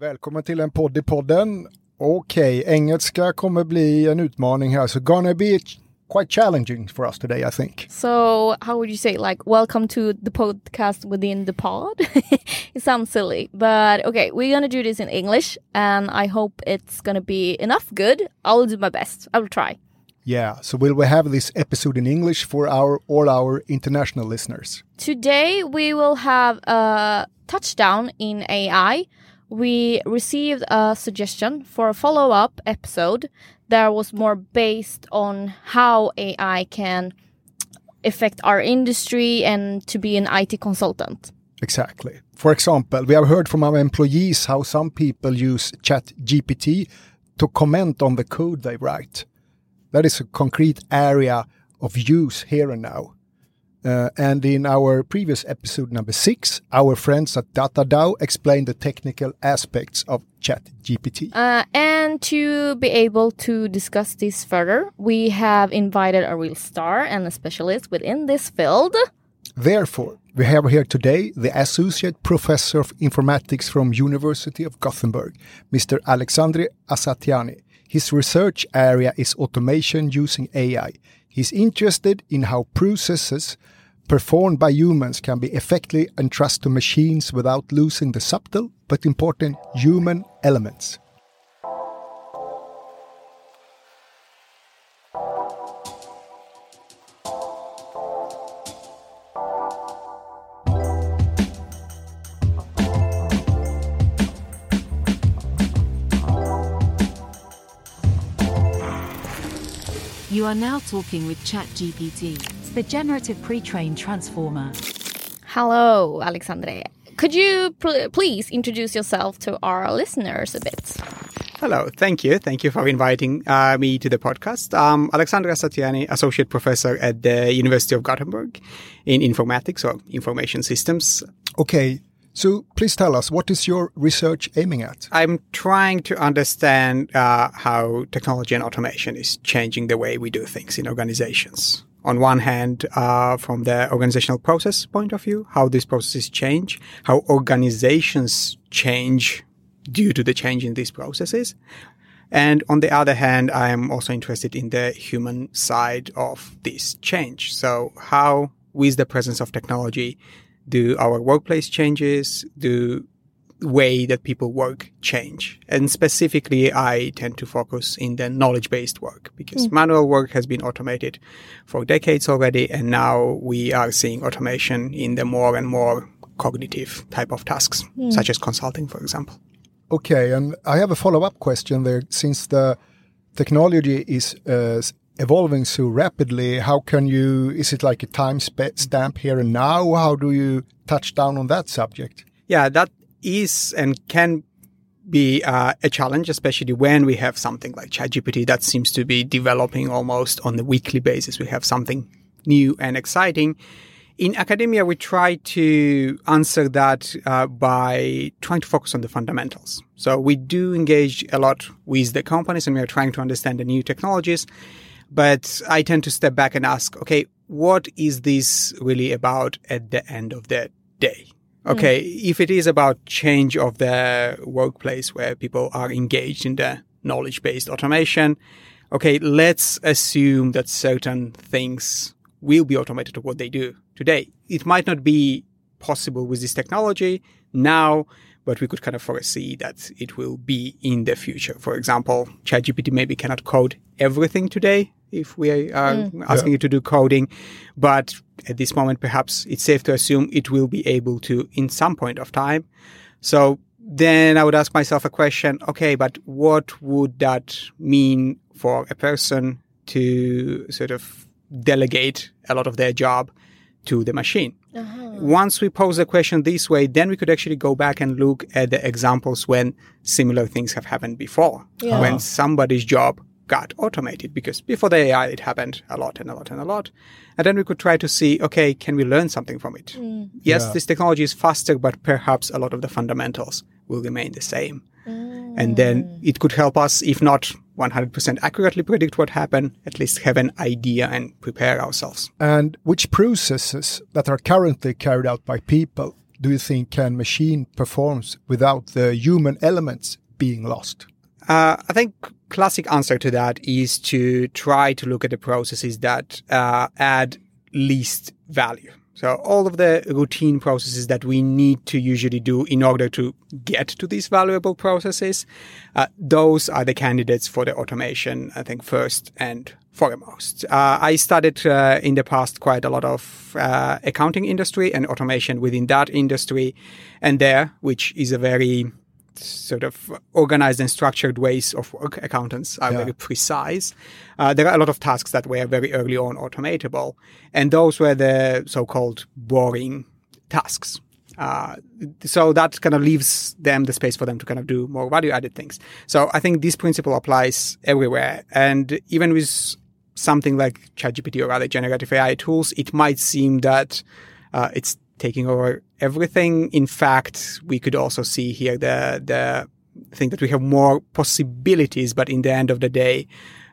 Välkommen till en podd i podden. Okej, okay, engelska kommer bli en utmaning här, so gonna be quite challenging for us today, I think. So, how would you say, like, welcome to the podcast within the pod? it sounds silly, but okay, we're gonna do this in English, and I hope it's gonna be enough good. I'll do my best. I will try. Yeah, so will we have this episode in English for our all our international listeners? Today we will have a touchdown in AI we received a suggestion for a follow up episode that was more based on how AI can affect our industry and to be an IT consultant. Exactly. For example, we have heard from our employees how some people use ChatGPT to comment on the code they write. That is a concrete area of use here and now. Uh, and in our previous episode number six, our friends at DataDAO explained the technical aspects of ChatGPT. Uh, and to be able to discuss this further, we have invited a real star and a specialist within this field. Therefore, we have here today the Associate Professor of Informatics from University of Gothenburg, Mr. Aleksandre Asatiani. His research area is automation using AI. He's interested in how processes performed by humans can be effectively entrusted to machines without losing the subtle but important human elements. Are now talking with ChatGPT, It's the generative pre-trained transformer. Hello, Aleksandre. Could you pl please introduce yourself to our listeners a bit? Hello, thank you. Thank you for inviting uh, me to the podcast. I'm Aleksandre Asatiani, Associate Professor at the University of Gothenburg in Informatics or Information Systems. Okay, so please tell us, what is your research aiming at? I'm trying to understand uh, how technology and automation is changing the way we do things in organizations. On one hand, uh, from the organizational process point of view, how these processes change, how organizations change due to the change in these processes. And on the other hand, I am also interested in the human side of this change. So how, with the presence of technology, do our workplace changes, do way that people work change. And specifically, I tend to focus in the knowledge based work because mm. manual work has been automated for decades already. And now we are seeing automation in the more and more cognitive type of tasks, mm. such as consulting, for example. Okay. And I have a follow up question there. Since the technology is uh, evolving so rapidly, how can you, is it like a time stamp here and now? How do you touch down on that subject? Yeah, that is and can be uh, a challenge, especially when we have something like ChatGPT that seems to be developing almost on a weekly basis. We have something new and exciting. In academia, we try to answer that uh, by trying to focus on the fundamentals. So we do engage a lot with the companies and we are trying to understand the new technologies. But I tend to step back and ask, okay, what is this really about at the end of the day? Okay, mm. if it is about change of the workplace where people are engaged in the knowledge based automation, okay, let's assume that certain things will be automated to what they do today. It might not be possible with this technology now, but we could kind of foresee that it will be in the future. For example, ChatGPT maybe cannot code everything today, if we are mm. asking yeah. you to do coding. But at this moment, perhaps it's safe to assume it will be able to in some point of time. So then I would ask myself a question. Okay, but what would that mean for a person to sort of delegate a lot of their job to the machine? Uh-huh. Once we pose the question this way, then we could actually go back and look at the examples when similar things have happened before. Yeah. When somebody's job got automated because before the AI, it happened a lot and a lot and a lot. And then we could try to see, okay, can we learn something from it? Mm. Yes, yeah. this technology is faster, but perhaps a lot of the fundamentals will remain the same. Mm. And then it could help us, if not 100% accurately predict what happened, at least have an idea and prepare ourselves. And which processes that are currently carried out by people do you think can machine performs without the human elements being lost? Uh, I think classic answer to that is to try to look at the processes that uh, add least value. So all of the routine processes that we need to usually do in order to get to these valuable processes, uh, those are the candidates for the automation, I think, first and foremost. Uh, I studied uh, in the past quite a lot of uh, accounting industry and automation within that industry. And there, which is a very sort of organized and structured ways of work. Accountants are yeah. very precise. Uh, there are a lot of tasks that were very early on automatable, and those were the so-called boring tasks. Uh, so that kind of leaves them the space for them to kind of do more value-added things. So I think this principle applies everywhere, and even with something like ChatGPT or other generative AI tools, it might seem that uh, it's taking over everything. In fact, we could also see here the the thing that we have more possibilities, but in the end of the day,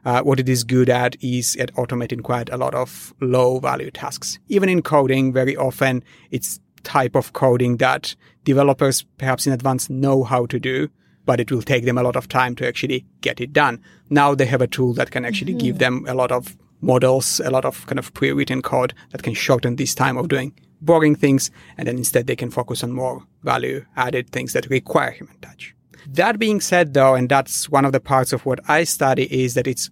uh, what it is good at is at automating quite a lot of low value tasks. Even in coding, very often it's type of coding that developers perhaps in advance know how to do, but it will take them a lot of time to actually get it done. Now they have a tool that can actually mm-hmm. give them a lot of models, a lot of kind of pre-written code that can shorten this time of doing boring things, and then instead they can focus on more value added things that require human touch. That being said, though, and that's one of the parts of what I study is that it's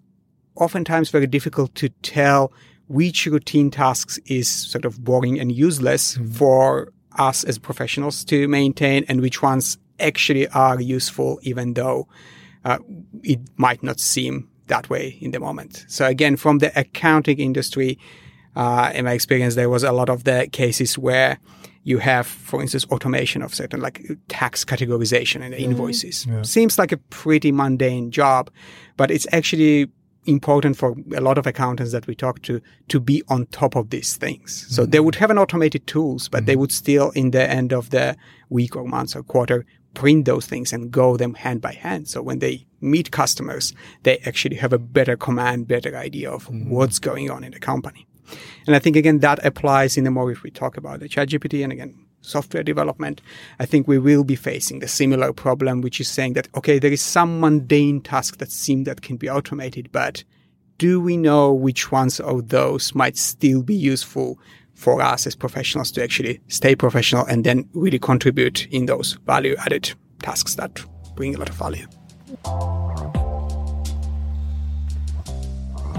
oftentimes very difficult to tell which routine tasks is sort of boring and useless mm-hmm. for us as professionals to maintain and which ones actually are useful, even though uh, it might not seem that way in the moment. So again, from the accounting industry, uh, in my experience, there was a lot of the cases where you have, for instance, automation of certain like tax categorization in the mm. invoices. Yeah. Seems like a pretty mundane job, but it's actually important for a lot of accountants that we talk to to be on top of these things. So mm. they would have an automated tools, but mm. they would still, in the end of the week or month or quarter, print those things and go them hand by hand. So when they meet customers, they actually have a better command, better idea of mm. what's going on in the company. And I think again that applies in the more if we talk about the ChatGPT and again software development, I think we will be facing the similar problem, which is saying that okay, there is some mundane task that seem that can be automated, but do we know which ones of those might still be useful for us as professionals to actually stay professional and then really contribute in those value added tasks that bring a lot of value?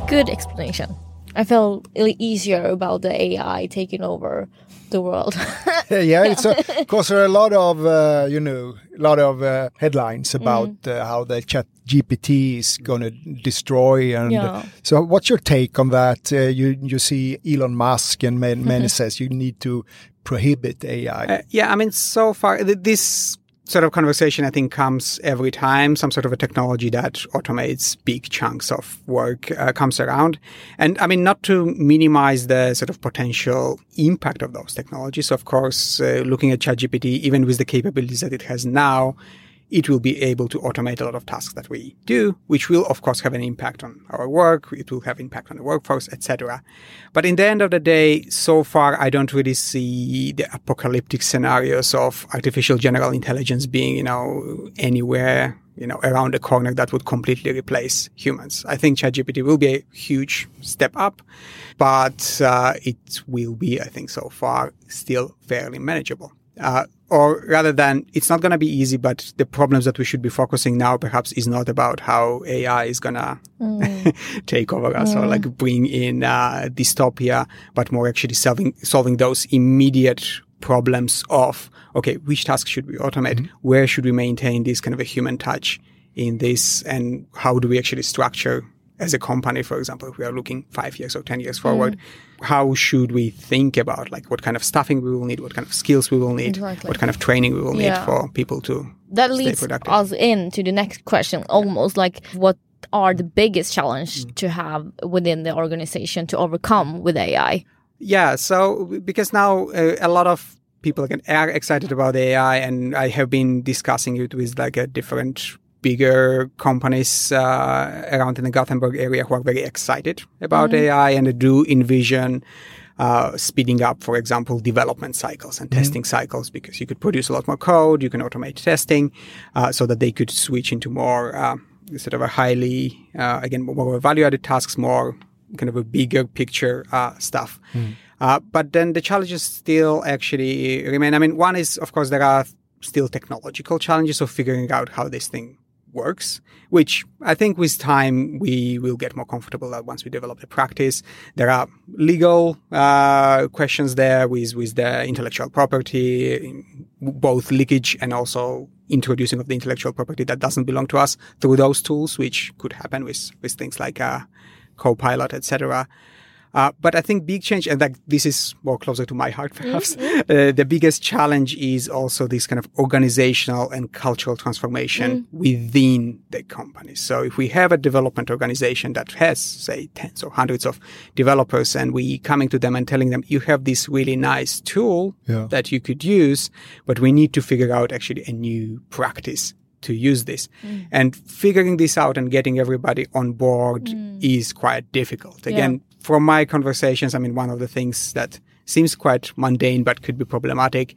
Good explanation. I felt easier about the AI taking over the world. yeah, it's because there are a lot of uh, you know a lot of uh, headlines mm. about mm. uh, how the Chat GPT is going to destroy. And yeah. so, what's your take on that? Uh, you you see Elon Musk and many, many says you need to prohibit AI. Uh, yeah, I mean, so far this sort of conversation I think comes every time some sort of a technology that automates big chunks of work uh, comes around. And I mean, not to minimize the sort of potential impact of those technologies. Of course, uh, looking at ChatGPT, even with the capabilities that it has now, it will be able to automate a lot of tasks that we do, which will of course have an impact on our work. It will have impact on the workforce, etc. But in the end of the day, so far, I don't really see the apocalyptic scenarios of artificial general intelligence being, you know, anywhere, you know, around the corner that would completely replace humans. I think ChatGPT will be a huge step up, but uh, it will be, I think, so far still fairly manageable. Uh, or rather than it's not going to be easy, but the problems that we should be focusing now perhaps is not about how AI is going to mm. take over us mm. or like bring in uh, dystopia, but more actually solving, solving those immediate problems of, okay, which tasks should we automate? Mm-hmm. Where should we maintain this kind of a human touch in this? And how do we actually structure as a company, for example, if we are looking five years or 10 years forward, mm. how should we think about like what kind of staffing we will need, what kind of skills we will need, exactly. what kind of training we will need yeah. for people to that leads productive. us into the next question, almost like what are the biggest challenge mm. to have within the organization to overcome with AI? Yeah, so because now uh, a lot of people are excited about AI, and I have been discussing it with like a different bigger companies uh, around in the Gothenburg area who are very excited about mm-hmm. AI and do envision uh, speeding up, for example, development cycles and testing cycles because you could produce a lot more code, you can automate testing, uh, so that they could switch into more uh, sort of a highly, uh, again, more value-added tasks, more kind of a bigger picture uh, stuff. Uh, but then the challenges still actually remain. I mean, one is, of course, there are still technological challenges of figuring out how this thing works, which I think with time we will get more comfortable that once we develop the practice. There are legal uh, questions there with, with the intellectual property, both leakage and also introducing of the intellectual property that doesn't belong to us through those tools, which could happen with, with things like uh, Copilot, etc. Uh, but I think big change, and like this is more closer to my heart, perhaps. Uh, the biggest challenge is also this kind of organizational and cultural transformation within the company. So if we have a development organization that has, say, tens or hundreds of developers, and we coming to them and telling them, you have this really nice tool Yeah. that you could use, but we need to figure out actually a new practice to use this. And figuring this out and getting everybody on board is quite difficult. Again, from my conversations, I mean, one of the things that seems quite mundane but could be problematic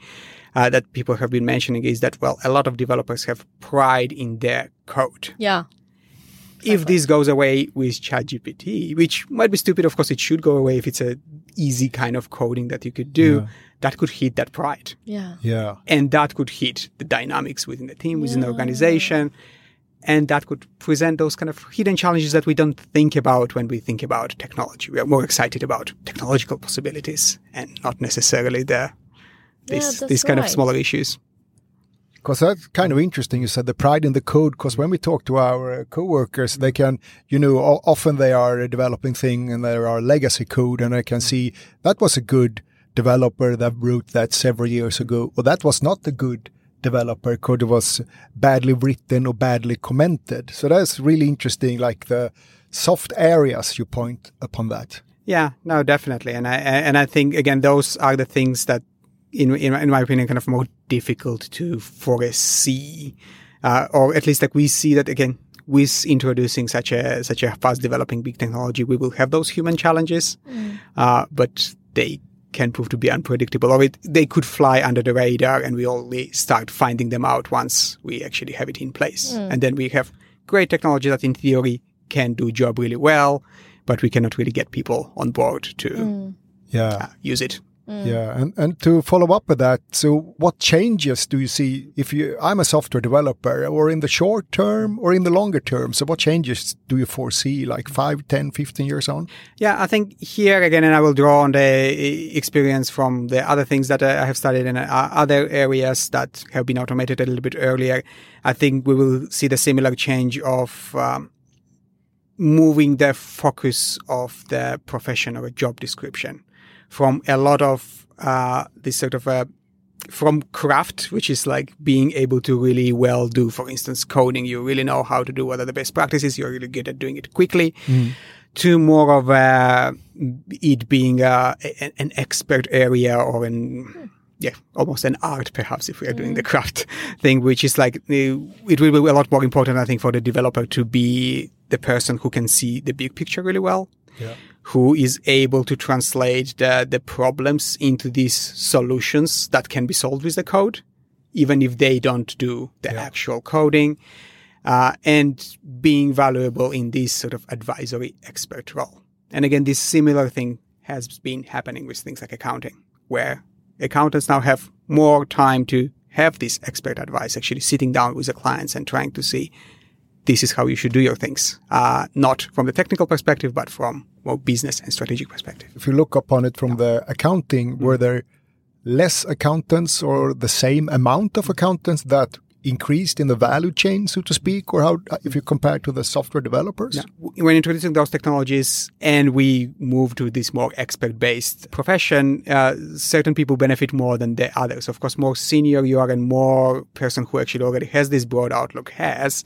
uh, that people have been mentioning is that, well, a lot of developers have pride in their code. Yeah. If this goes away with ChatGPT, which might be stupid, of course, it should go away if it's a easy kind of coding that you could do, Yeah. that could hit that pride Yeah. Yeah. and that could hit the dynamics within the team, within the organization, and that could present those kind of hidden challenges that we don't think about when we think about technology. We are more excited about technological possibilities and not necessarily the this that's these kind of smaller issues. Because that's kind of interesting. You said the pride in the code. Because when we talk to our uh, coworkers, they can, you know, often they are developing thing and there are legacy code, and I can see that was a good developer that wrote that several years ago, or that was not a good developer code. Was badly written or badly commented. So that's really interesting. Like the soft areas you point upon that. Yeah, no, definitely, and I and I think again those are the things that, in in, in my opinion, kind of more difficult to foresee, uh, or at least like we see that again with introducing such a such a fast developing big technology, we will have those human challenges, uh, but they can prove to be unpredictable, or it, they could fly under the radar, and we only start finding them out once we actually have it in place, and then we have great technology that, in theory, can do job really well, but we cannot really get people on board to Yeah. uh, use it. Yeah, and, and to follow up with that, so what changes do you see if you? I'm a software developer, or in the short term, or in the longer term. So what changes do you foresee, like 5, 10, 15 years on? Yeah, I think here again, and I will draw on the experience from the other things that I have studied in uh, other areas that have been automated a little bit earlier. I think we will see the similar change of um, moving the focus of the profession or a job description from a lot of uh, this sort of a from craft, which is like being able to really well do, for instance, coding. You really know how to do what are the best practices. You're really good at doing it quickly. Mm. To more of a, it being uh, a, a- an expert area or an yeah, almost an art, perhaps, if we are doing the mm. craft thing, which is like, uh, it will be a lot more important, I think, for the developer to be the person who can see the big picture really well, who is able to translate the, the problems into these solutions that can be solved with the code, even if they don't do the actual coding, uh, and being valuable in this sort of advisory expert role. And again, this similar thing has been happening with things like accounting, where accountants now have more time to have this expert advice, actually sitting down with the clients and trying to see this is how you should do your things, uh, not from the technical perspective, but from more business and strategic perspective. If you look upon it from the accounting, were there less accountants or the same amount of accountants that increased in the value chain, so to speak, or how if you compare to the software developers? Yeah. When introducing those technologies and we move to this more expert based profession, uh, certain people benefit more than the others. Of course, more senior you are and more person who actually already has this broad outlook has,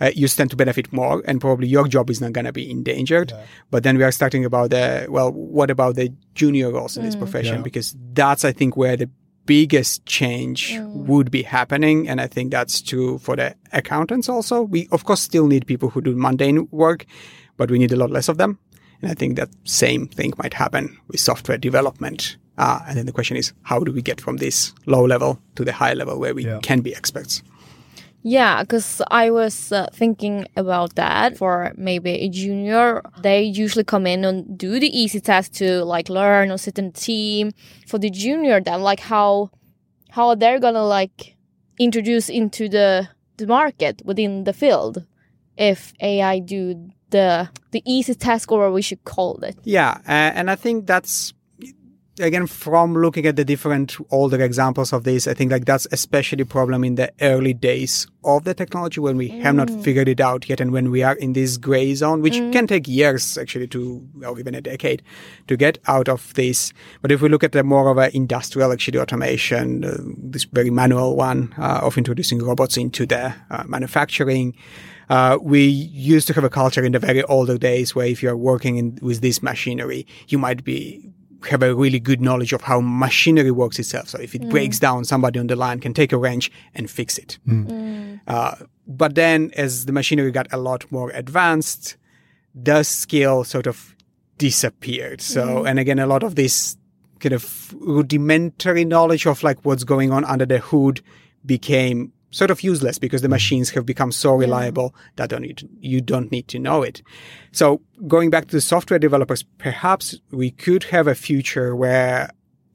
uh, you stand to benefit more and probably your job is not going to be endangered. But then we are starting about the, well, what about the junior roles in this profession? Yeah. Because that's, I think, where the biggest change would be happening. And I think that's true for the accountants also. We, of course, still need people who do mundane work, but we need a lot less of them. And I think that same thing might happen with software development. Uh, and then the question is, how do we get from this low level to the high level where we Yeah. can be experts? Yeah, because I was uh, thinking about that for maybe a junior. They usually come in and do the easy task to like learn or sit in a team. For the junior, then like how how they're gonna like introduce into the the market within the field if AI do the the easy task or we should call it. Yeah, uh, and I think that's again from looking at the different older examples of this. I think like that's especially a problem in the early days of the technology when we have not figured it out yet, and when we are in this gray zone, which can take years actually to, or even a decade, to get out of this. But if we look at the more of an industrial actually automation, uh, this very manual one uh, of introducing robots into the uh, manufacturing. Uh, we used to have a culture in the very older days where if you're working in, with this machinery, you might be have a really good knowledge of how machinery works itself. So if it mm. breaks down, somebody on the line can take a wrench and fix it. Mm. Mm. Uh, but then as the machinery got a lot more advanced, the skill sort of disappeared. So, and again, a lot of this kind of rudimentary knowledge of like what's going on under the hood became sort of useless because the mm. machines have become so reliable that don't need, you don't need to know it. So going back to the software developers, perhaps we could have a future where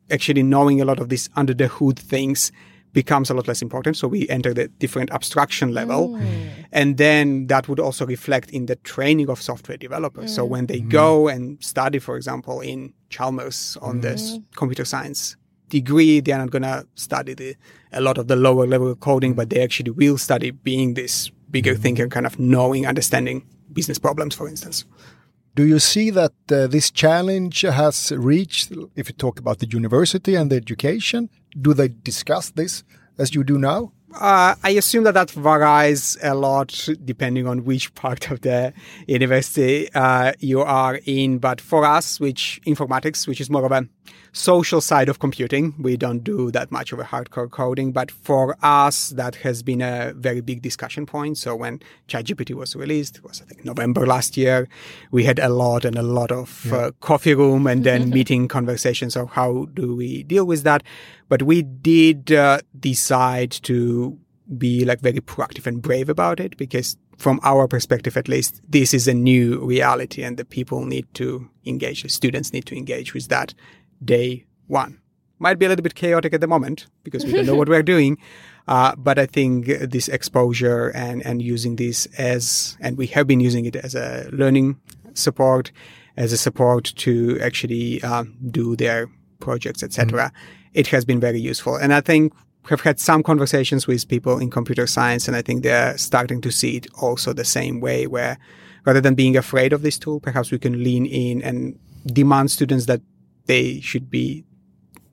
actually knowing a lot of these under the hood things becomes a lot less important. So we enter the different abstraction level. Mm. And then that would also reflect in the training of software developers. So mm. when they go and study, for example, in Chalmers on this computer science degree, they're not going to study the, a lot of the lower level coding, but they actually will study being this bigger thinker, kind of knowing, understanding business problems, for instance. Do you see that uh, this challenge has reached, if you talk about the university and the education, do they discuss this as you do now? Uh, I assume that that varies a lot depending on which part of the university uh, you are in. But for us, which informatics, which is more of a social side of computing, we don't do that much of a hardcore coding. But for us, that has been a very big discussion point. So when ChatGPT was released, it was I think November last year, we had a lot and a lot of uh, coffee room and then meeting conversations of how do we deal with that. But we did uh, decide to be like very proactive and brave about it because from our perspective at least this is a new reality and the people need to engage the students need to engage with that day one. Might be a little bit chaotic at the moment because we don't know what we're doing uh, but i think this exposure and and using this as and we have been using it as a learning support as a support to actually um, do their projects etc it has been very useful. And i think have had some conversations with people in computer science, and I think they're starting to see it also the same way, where rather than being afraid of this tool, perhaps we can lean in and demand students that they should be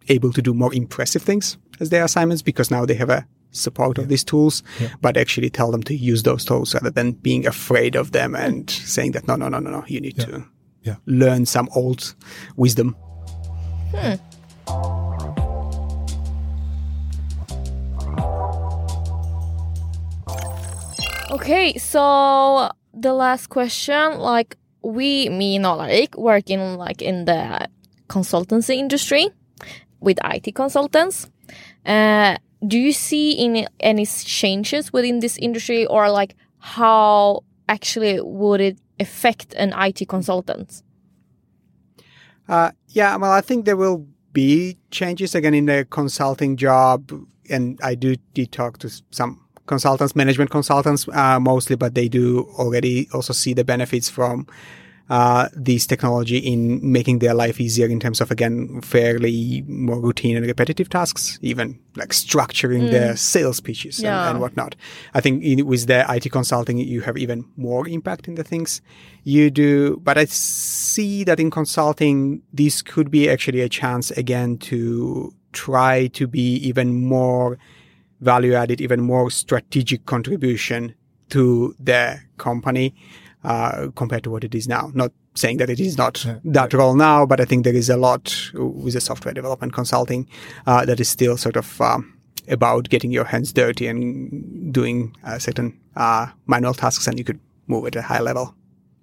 able to do more impressive things as their assignments because now they have a support of these tools, but actually tell them to use those tools rather than being afraid of them and saying that no, no, no, no, no, you need to Yeah. learn some old wisdom. Hmm. Okay, so the last question, like we, me and Alarik, working like in the consultancy industry with IT consultants. Uh, do you see in any changes within this industry, or like how actually would it affect an IT consultant? Uh, yeah, well, I think there will be changes again in the consulting job, and I do talk to some consultants, management consultants, uh, mostly, but they do already also see the benefits from uh, this technology in making their life easier in terms of again fairly more routine and repetitive tasks, even like structuring their sales pitches Yeah. and, and whatnot. I think in, with the IT consulting, you have even more impact in the things you do. But I see that in consulting, this could be actually a chance again to try to be even more value added, even more strategic contribution to the company uh, compared to what it is now. Not saying that it is not that role now, but I think there is a lot with the software development consulting uh, that is still sort of um, about getting your hands dirty and doing uh, certain uh, manual tasks, and you could move at a high level.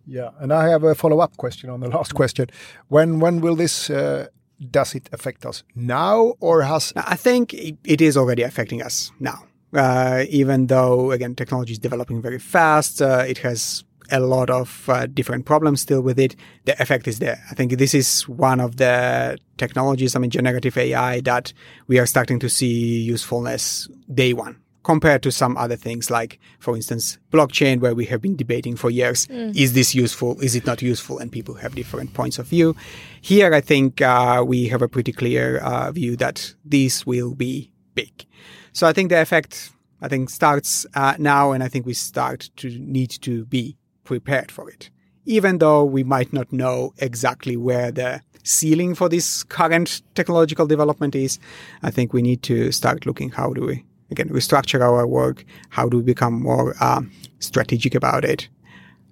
Yeah, and I have a follow-up question on the last question. When when will this uh, does it affect us now, or has I think it, it is already affecting us now. Uh, even though again technology is developing very fast, uh, it has a lot of uh, different problems still with it. The effect is there. I think this is one of the technologies, I mean, generative AI that we are starting to see usefulness day one compared to some other things like, for instance, blockchain, where we have been debating for years. Is this useful? Is it not useful? And people have different points of view. Here, I think uh, we have a pretty clear uh, view that this will be big. So I think the effect, I think, starts uh, now, and I think we start to need to be prepared for it. Even though we might not know exactly where the ceiling for this current technological development is, I think we need to start looking how do we again restructure our work, how do we become more um, strategic about it,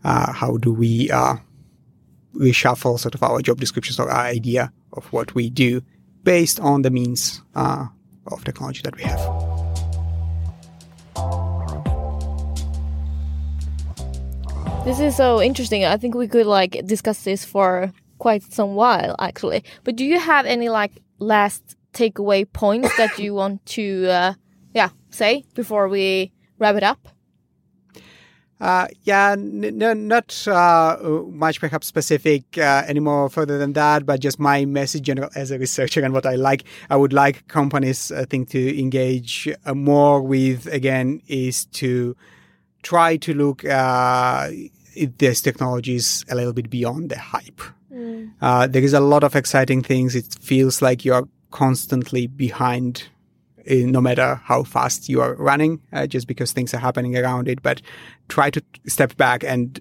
uh, how do we uh, reshuffle sort of our job descriptions or our idea of what we do based on the means uh, of technology that we have. This is so interesting. I think we could like discuss this for quite some while actually. But do you have any like last takeaway points that you want to uh, yeah, say before we wrap it up? Uh, yeah, not uh, much perhaps specific uh, anymore further than that, but just my message general as a researcher and what I like. I would like companies, I think, to engage uh, more with, again, is to try to look uh, at these technologies a little bit beyond the hype. Uh, there is a lot of exciting things. It feels like you're constantly behind uh, no matter how fast you are running, uh, just because things are happening around it. But try to step back and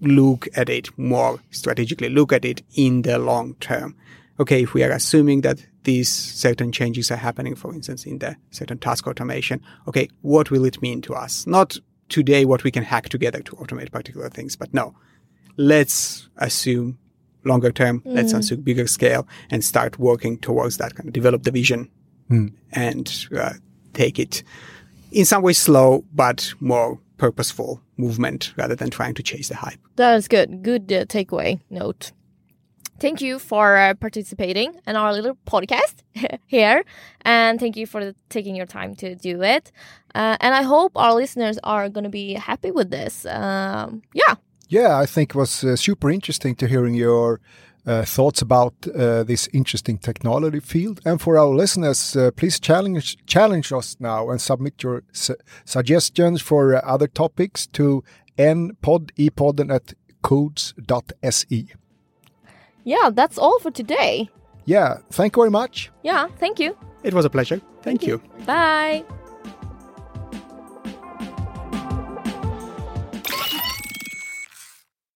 look at it more strategically, look at it in the long term. Okay, if we are assuming that these certain changes are happening, for instance, in the certain task automation, okay, what will it mean to us? Not today what we can hack together to automate particular things, but no, let's assume longer term, let's assume bigger scale and start working towards that kind of develop the vision and uh, take it in some ways slow, but more purposeful movement rather than trying to chase the hype. That is good. Good uh, takeaway note. Thank you for uh, participating in our little podcast here, and thank you for taking your time to do it. Uh, and I hope our listeners are going to be happy with this. Um, yeah, Yeah, I think it was uh, super interesting to hearing your uh, thoughts about uh, this interesting technology field. And for our listeners, uh, please challenge challenge us now and submit your su- suggestions for other topics to npod at qodes.se. yeah, that's all for today. Yeah, thank you very much. Yeah, thank you. It was a pleasure. Thank, you. Bye.